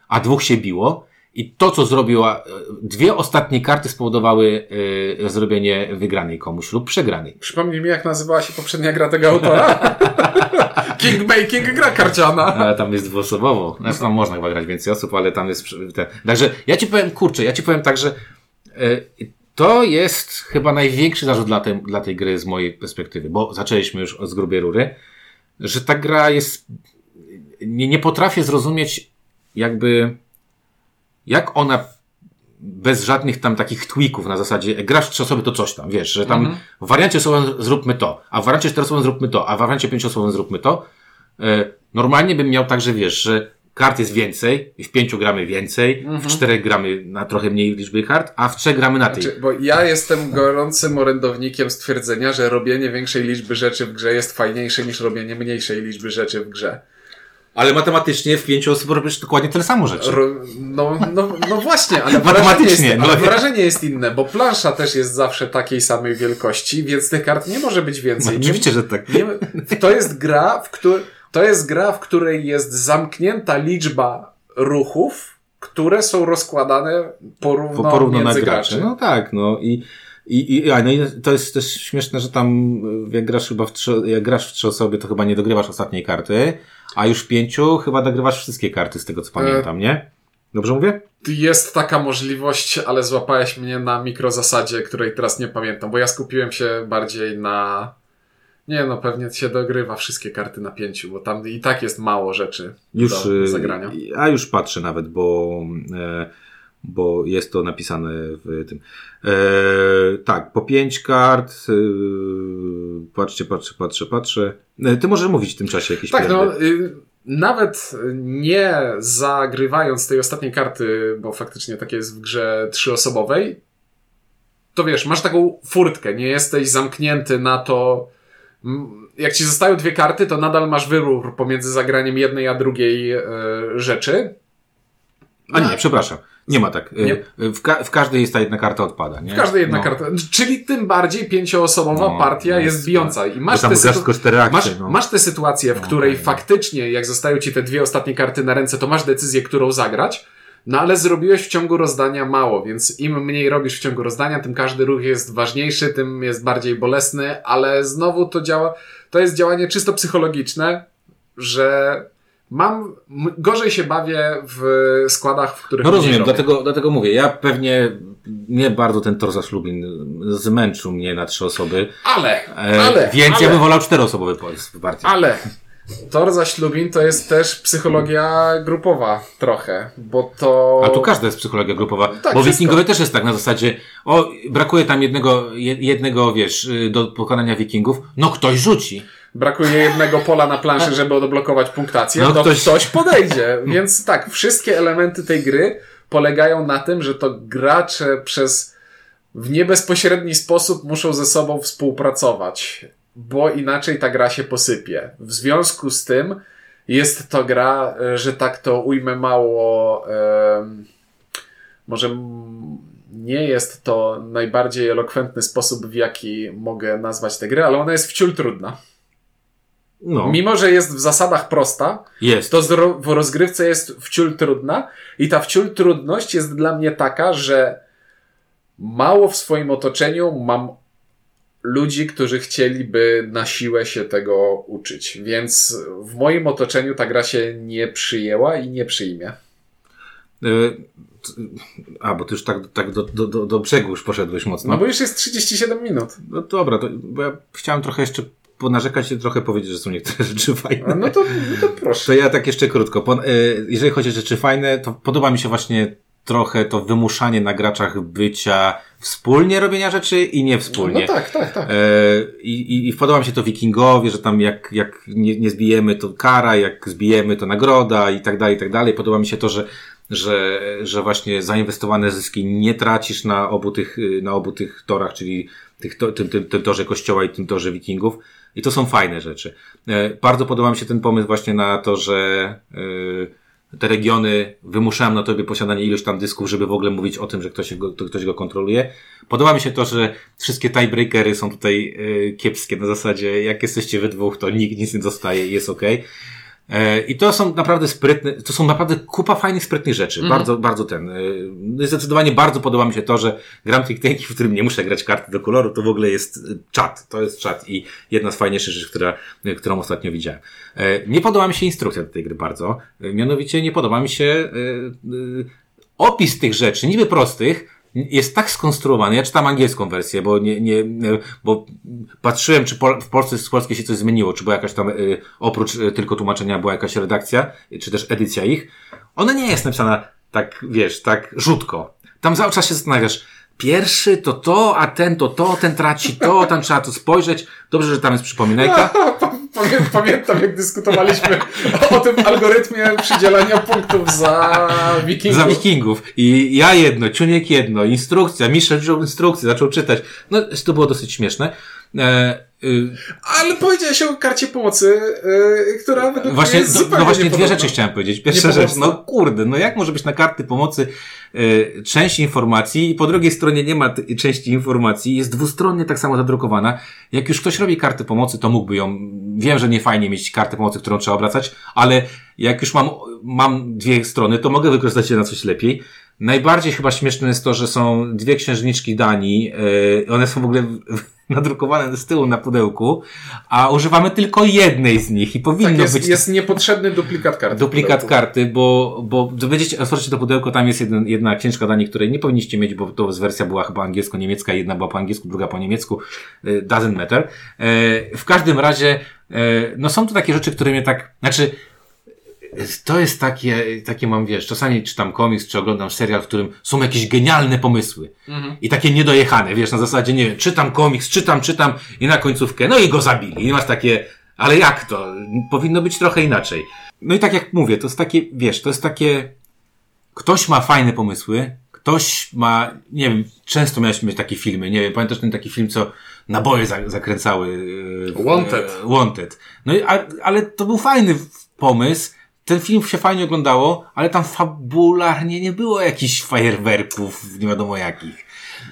a dwóch się biło. I to, co zrobiła, e, dwie ostatnie karty spowodowały e, zrobienie wygranej komuś lub przegranej. Przypomnij mi, jak nazywała się poprzednia gra tego autora? Kingmaking gra karciana. Ale tam jest dwuosobowo. Znaczy, tam można chyba grać więcej osób, ale tam jest ten. Także ja ci powiem, kurczę, ja ci powiem tak, że e, to jest chyba największy zarzut dla tej, dla tej gry z mojej perspektywy, bo zaczęliśmy już z grubej rury, że ta gra jest. Nie, nie potrafię zrozumieć, jakby. Jak ona bez żadnych tam takich tweaków na zasadzie e, grasz trzy osoby to coś tam, wiesz, że tam w wariancie osobowym zróbmy to, a w wariancie czteroosobowym zróbmy to, a w wariancie pięcioosobowym zróbmy to. E, Normalnie bym miał tak, że wiesz, że kart jest więcej, w pięciu gramy więcej, w czterech gramy na trochę mniej liczby kart, a w trzech gramy na tej. Znaczy, bo ja jestem gorącym orędownikiem stwierdzenia, że robienie większej liczby rzeczy w grze jest fajniejsze niż robienie mniejszej liczby rzeczy w grze. Ale matematycznie w pięciu osób robisz dokładnie tyle samo rzeczy. Ro, no, no, no właśnie, ale Matematycznie, wrażenie, jest, no. ale wrażenie jest inne, bo plansza też jest zawsze takiej samej wielkości, więc tych kart nie może być więcej. Nie- Oczywiście, że tak. Nie, to jest gra, w której to jest gra, w której jest zamknięta liczba ruchów, które są rozkładane porówno, Po, porówno na między graczy. graczy. No tak, no i, i, i, a, no i to jest też śmieszne, że tam y, jak grasz chyba w trzy, jak grasz w trzy osoby, to chyba nie dogrywasz ostatniej karty, a już w pięciu chyba dogrywasz wszystkie karty z tego co pamiętam, nie? Dobrze mówię? Jest taka możliwość, ale złapałeś mnie na mikrozasadzie, której teraz nie pamiętam, bo ja skupiłem się bardziej na. Nie, no pewnie się dogrywa wszystkie karty na pięciu, bo tam i tak jest mało rzeczy Już, do y, zagrania. a już patrzę nawet, bo, e, bo jest to napisane w tym. E, tak, po pięć kart. E, patrzcie, patrzę, patrzę, patrzę. Ty możesz mówić w tym czasie jakieś Tak, no y, nawet nie zagrywając tej ostatniej karty, bo faktycznie tak jest w grze trzyosobowej, to wiesz, masz taką furtkę, nie jesteś zamknięty na to. Jak ci zostają dwie karty, to nadal masz wybór pomiędzy zagraniem jednej a drugiej e, rzeczy. A nie, przepraszam. Nie ma tak. E, Nie. W, ka- w każdej jest ta jedna karta odpada, nie? W każdej jedna no. karta. Czyli tym bardziej pięcioosobowa No, partia no jest bijąca. I Bo masz te, sytu- akcje, masz, no. masz tę sytuację, w No, której okej. faktycznie, jak zostają ci te dwie ostatnie karty na ręce, to masz decyzję, którą zagrać. No ale zrobiłeś w ciągu rozdania mało, więc im mniej robisz w ciągu rozdania, tym każdy ruch jest ważniejszy, tym jest bardziej bolesny, ale znowu to działa, to jest działanie czysto psychologiczne, że mam, gorzej się bawię w składach, w których No rozumiem, dlatego, dlatego mówię, ja pewnie, nie bardzo ten Torzas Lublin zmęczył mnie na trzy osoby, Ale, e, ale, więc ale, ja bym wolał czteroosobowy partię. Ale Tor za Ślubin to jest też psychologia grupowa trochę, bo to... A tu każda jest psychologia grupowa. Tak, bo wikingowie też jest tak na zasadzie, o, brakuje tam jednego, je- jednego, wiesz, y, do pokonania wikingów. No ktoś rzuci. Brakuje jednego pola na planszy, żeby odblokować punktację, No to ktoś- ktoś... podejdzie. Więc tak, wszystkie elementy tej gry polegają na tym, że to gracze przez w niebezpośredni sposób muszą ze sobą współpracować, bo inaczej ta gra się posypie. W związku z tym jest to gra, e, że tak to ujmę mało, może nie jest to najbardziej elokwentny sposób, w jaki mogę nazwać tę grę, ale ona jest wciul trudna. No, Mimo, że jest w zasadach prosta, jest. to w rozgrywce jest wciul trudna i ta wciul trudność jest dla mnie taka, że mało w swoim otoczeniu mam ludzi, którzy chcieliby na siłę się tego uczyć, więc w moim otoczeniu ta gra się nie przyjęła i nie przyjmie. Y, A, bo ty już tak, tak do, do, do, do brzegu już poszedłeś mocno. No bo już jest 37 minut. No dobra, to, bo ja chciałem trochę jeszcze ponarzekać i trochę powiedzieć, że są niektóre rzeczy fajne. No to, no to proszę. To ja tak jeszcze krótko. Y, jeżeli chodzi o rzeczy fajne, to podoba mi się właśnie trochę to wymuszanie na graczach bycia wspólnie robienia rzeczy i nie wspólnie. No tak, tak, tak. E, I, i, podoba mi się to wikingowie, że tam jak, jak nie, nie zbijemy to kara, jak zbijemy to nagroda i tak dalej, i tak dalej. Podoba mi się to, że, że, że właśnie zainwestowane zyski nie tracisz na obu tych, y, na obu tych torach, czyli tych, to, tym, tym, tym torze kościoła i tym torze wikingów. I to są fajne rzeczy. E, Bardzo podoba mi się ten pomysł właśnie na to, że y, te regiony wymuszają na tobie posiadanie ilość tam dysków, żeby w ogóle mówić o tym, że ktoś go, to ktoś go kontroluje. Podoba mi się to, że wszystkie tiebreakery są tutaj y, kiepskie na zasadzie, jak jesteście we dwóch, to nikt nic nie dostaje i jest okej. I to są naprawdę sprytne, to są naprawdę kupa fajnych, sprytnych rzeczy. Bardzo, bardzo ten. y, no Zdecydowanie bardzo podoba mi się to, że gram tych tanki, w którym nie muszę grać karty do koloru, to w ogóle jest y, czat. To jest czat i jedna z fajniejszych rzeczy, która, y, którą ostatnio widziałem. Nie podoba mi się instrukcja do tej gry bardzo. Mianowicie nie podoba mi się opis tych rzeczy, niby prostych, jest tak skonstruowany, ja czytam angielską wersję, bo nie, nie, bo patrzyłem, czy w Polsce z polskiej się coś zmieniło, czy była jakaś tam, y, oprócz y, tylko tłumaczenia, była jakaś redakcja, czy też edycja ich. Ona nie jest napisana tak, wiesz, tak rzutko. Tam cały czas się zastanawiasz, pierwszy to to, a ten to to, ten traci to, tam trzeba to spojrzeć. Dobrze, że tam jest przypominajka. Pamię, pamiętam, jak dyskutowaliśmy o tym algorytmie przydzielania punktów za wikingów. Za wikingów. I ja jedno, Ciuniek jedno, instrukcja, Mistrz wziął instrukcję, zaczął czytać. No, to było dosyć śmieszne. E, Ale powiedziałeś o karcie pomocy, yy, która według Właśnie, jest no, zupełnie no właśnie dwie rzeczy chciałem powiedzieć. Pierwsza rzecz, no kurde, no jak może być na karty pomocy y, część informacji i po drugiej stronie nie ma części informacji, jest dwustronnie tak samo zadrukowana. Jak już ktoś robi karty pomocy, to mógłby ją, wiem, że nie fajnie mieć kartę pomocy, którą trzeba obracać, ale jak już mam, mam dwie strony, to mogę wykorzystać je na coś lepiej. Najbardziej chyba śmieszne jest to, że są dwie księżniczki Danii, y, one są w ogóle nadrukowane z tyłu na pudełku, a używamy tylko jednej z nich i powinno Tak, jest, być jest niepotrzebny duplikat karty. duplikat karty, bo, bo będziecie, otworzycie to pudełko, tam jest jeden, jedna księżka Danii, której nie powinniście mieć, bo to wersja była chyba angielsko-niemiecka, jedna była po angielsku, druga po niemiecku, y, doesn't matter. E, W każdym razie, e, no są to takie rzeczy, które mnie tak, znaczy, to jest takie, takie mam, wiesz, czasami czytam komiks, czy oglądam serial, w którym są jakieś genialne pomysły. I takie niedojechane, wiesz, na zasadzie, nie wiem, czytam komiks, czytam, czytam i na końcówkę, no i go zabili. I masz takie, ale jak to? Powinno być trochę inaczej. No i tak jak mówię, to jest takie, wiesz, to jest takie, ktoś ma fajne pomysły, ktoś ma, nie wiem, często miałeś mieć takie filmy, nie wiem, pamiętasz ten taki film, co naboje za, zakręcały? w- Wanted. e, Wanted. No i, a, ale to był fajny pomysł, ten film się fajnie oglądało, ale tam fabularnie nie było jakichś fajerwerków, nie wiadomo jakich.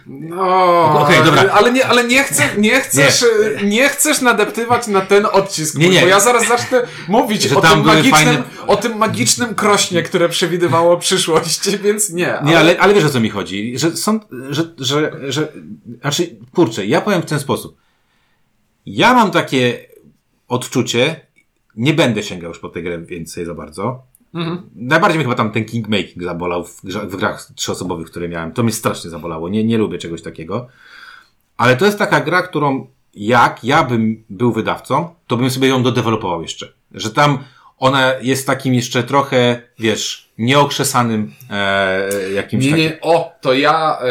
No, Okej, dobra. Ale nie, ale nie, chcę, nie chcesz, nie. chcesz nadeptywać na ten odcisk, Nie, nie. bo ja zaraz zacznę mówić Że o tym, magicznym, fajne- o tym magicznym krośnie, które przewidywało przyszłość, więc nie. Nie, ale, ale wiesz o co mi chodzi, że są, że, że, że, znaczy, kurczę, ja powiem w ten sposób. Ja mam takie odczucie, nie będę sięgał już po tę grę więcej za bardzo. Najbardziej mnie chyba tam ten kingmaking zabolał w, grze- w grach trzyosobowych, które miałem. To mnie strasznie zabolało. Nie, nie lubię czegoś takiego. Ale to jest taka gra, którą jak ja bym był wydawcą, to bym sobie ją dodevelopował jeszcze. Że tam ona jest takim jeszcze trochę, wiesz, nieokrzesanym e, jakimś Nie, takim... nie, o, to ja e,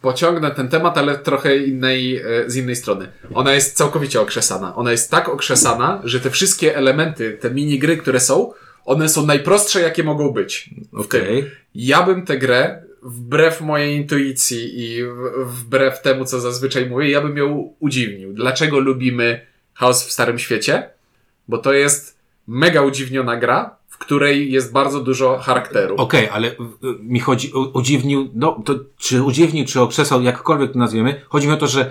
pociągnę ten temat, ale trochę innej, e, z innej strony. Ona jest całkowicie okrzesana. Ona jest tak okrzesana, że te wszystkie elementy, te minigry, które są, one są najprostsze, jakie mogą być. Okej. tym. Ja bym tę grę, wbrew mojej intuicji i wbrew temu, co zazwyczaj mówię, ja bym ją udziwnił. Dlaczego lubimy Chaos w Starym Świecie? Bo to jest mega udziwniona gra, w której jest bardzo dużo charakteru. Okej, ale y, mi chodzi o udziwnił, no to czy udziwnił, czy okrzesał, jakkolwiek to nazwiemy, chodzi mi o to, że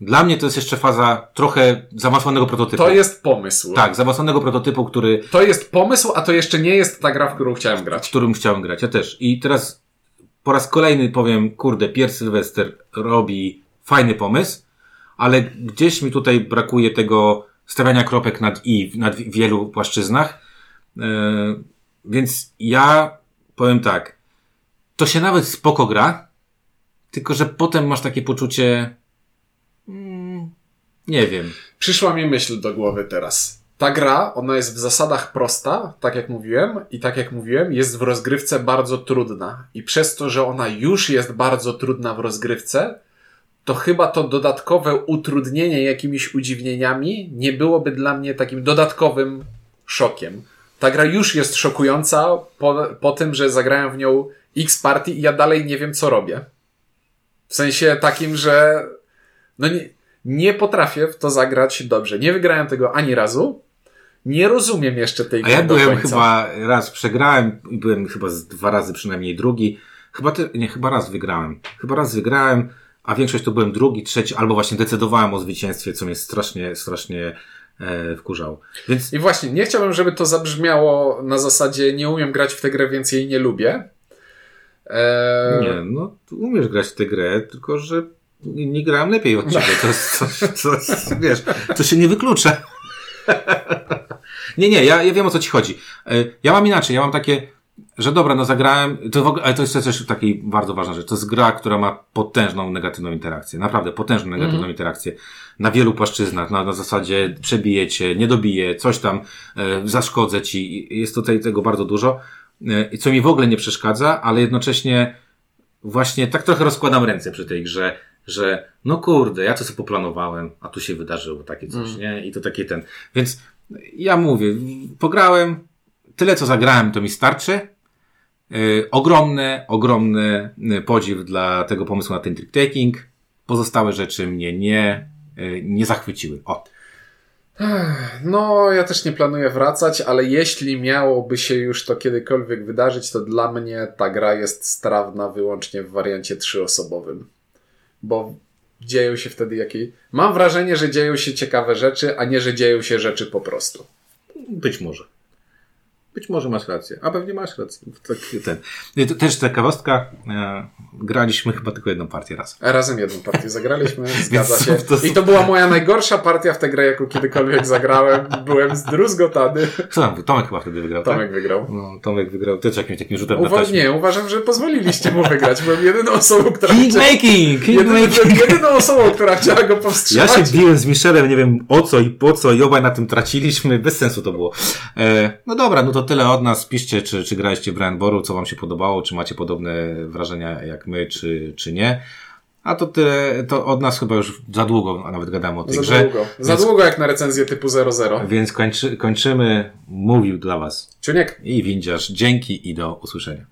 dla mnie to jest jeszcze faza trochę zaawansowanego prototypu. To jest pomysł. Tak, zaawansowanego prototypu, który, To jest pomysł, a to jeszcze nie jest ta gra, w którą chciałem w grać. którym chciałem grać. Ja też. I teraz po raz kolejny powiem, kurde, Pierre Sylwester robi fajny pomysł, ale gdzieś mi tutaj brakuje tego stawiania kropek nad i na wi- wielu płaszczyznach. E, więc ja powiem tak, to się nawet spoko gra, tylko że potem masz takie poczucie, mm, nie wiem. Przyszła mi myśl do głowy teraz. Ta gra, ona jest w zasadach prosta, tak jak mówiłem, i tak jak mówiłem, jest w rozgrywce bardzo trudna. I przez to, że ona już jest bardzo trudna w rozgrywce, to chyba to dodatkowe utrudnienie jakimiś udziwnieniami nie byłoby dla mnie takim dodatkowym szokiem. Ta gra już jest szokująca po, po tym, że zagrałem w nią X partii i ja dalej nie wiem, co robię. W sensie takim, że no nie, nie potrafię w to zagrać dobrze. Nie wygrałem tego ani razu. Nie rozumiem jeszcze tej A gry ja do byłem chyba raz przegrałem i byłem chyba z dwa razy przynajmniej drugi. Chyba ty, nie, chyba raz wygrałem. Chyba raz wygrałem, a większość to byłem drugi, trzeci, albo właśnie decydowałem o zwycięstwie, co mnie strasznie, strasznie e, wkurzało. Więc I właśnie, nie chciałbym, żeby to zabrzmiało na zasadzie nie umiem grać w tę grę, więc jej nie lubię. Eee, nie, no umiesz grać w tę grę, tylko że nie, nie grałem lepiej od ciebie. To jest, to, to, jest, wiesz, to się nie wyklucza. nie, nie, ja, ja wiem o co ci chodzi. E, Ja mam inaczej, ja mam takie, że dobra, no zagrałem, to w ogóle, ale to jest też taki bardzo ważna rzecz. To jest gra, która ma potężną negatywną interakcję. Naprawdę, potężną negatywną interakcję. Na wielu płaszczyznach, na, na zasadzie przebiję cię, nie dobiję, coś tam, e, zaszkodzę ci. I Jest tutaj tego bardzo dużo. E, I co mi w ogóle nie przeszkadza, ale jednocześnie właśnie tak trochę rozkładam ręce przy tej grze, że no kurde, ja to sobie poplanowałem, a tu się wydarzyło takie coś, nie? I to takie ten. Więc ja mówię, pograłem, tyle co zagrałem, to mi starczy. Yy, ogromny, ogromny podziw dla tego pomysłu na ten trick taking. Pozostałe rzeczy mnie nie, e, nie zachwyciły. O. No, ja też nie planuję wracać, ale jeśli miałoby się już to kiedykolwiek wydarzyć, to dla mnie ta gra jest strawna wyłącznie w wariancie trzyosobowym. Bo dzieją się wtedy jakieś. Mam wrażenie, że dzieją się ciekawe rzeczy, a nie, że dzieją się rzeczy po prostu. Być może. Być może masz rację, a pewnie masz rację. Tak, ten. To też ciekawostka, e, graliśmy chyba tylko jedną partię raz. A razem jedną partię zagraliśmy, zgadza się. to- I to była moja najgorsza partia w tę grę, jaką kiedykolwiek zagrałem. Byłem zdruzgotany. Kto tam? Tomek chyba wtedy wygrał, Tomek tak? wygrał. No, Tomek wygrał też jakimś takim rzutem na Uwa- taśmę. nie, uważam, że pozwoliliście mu wygrać. Byłem jedyną osobą, która Kingmaking! Jedyną, Kingmaking! jedyną osobą, która chciała go Ja powstrzymać. się biłem z Michelem, nie wiem o co i po co i obaj na tym traciliśmy, bez sensu to było. E, no dobra, no to tyle od nas. Piszcie, czy, czy graliście w Brian Boru, co wam się podobało, czy macie podobne wrażenia jak my, czy, czy nie. A to tyle, to od nas chyba już za długo a nawet gadamy o tej Za grze. długo. Za Więc- długo jak na recenzję typu 00. Więc kończy, kończymy. Mówił dla was Czuniek. i windziarz. Dzięki i do usłyszenia.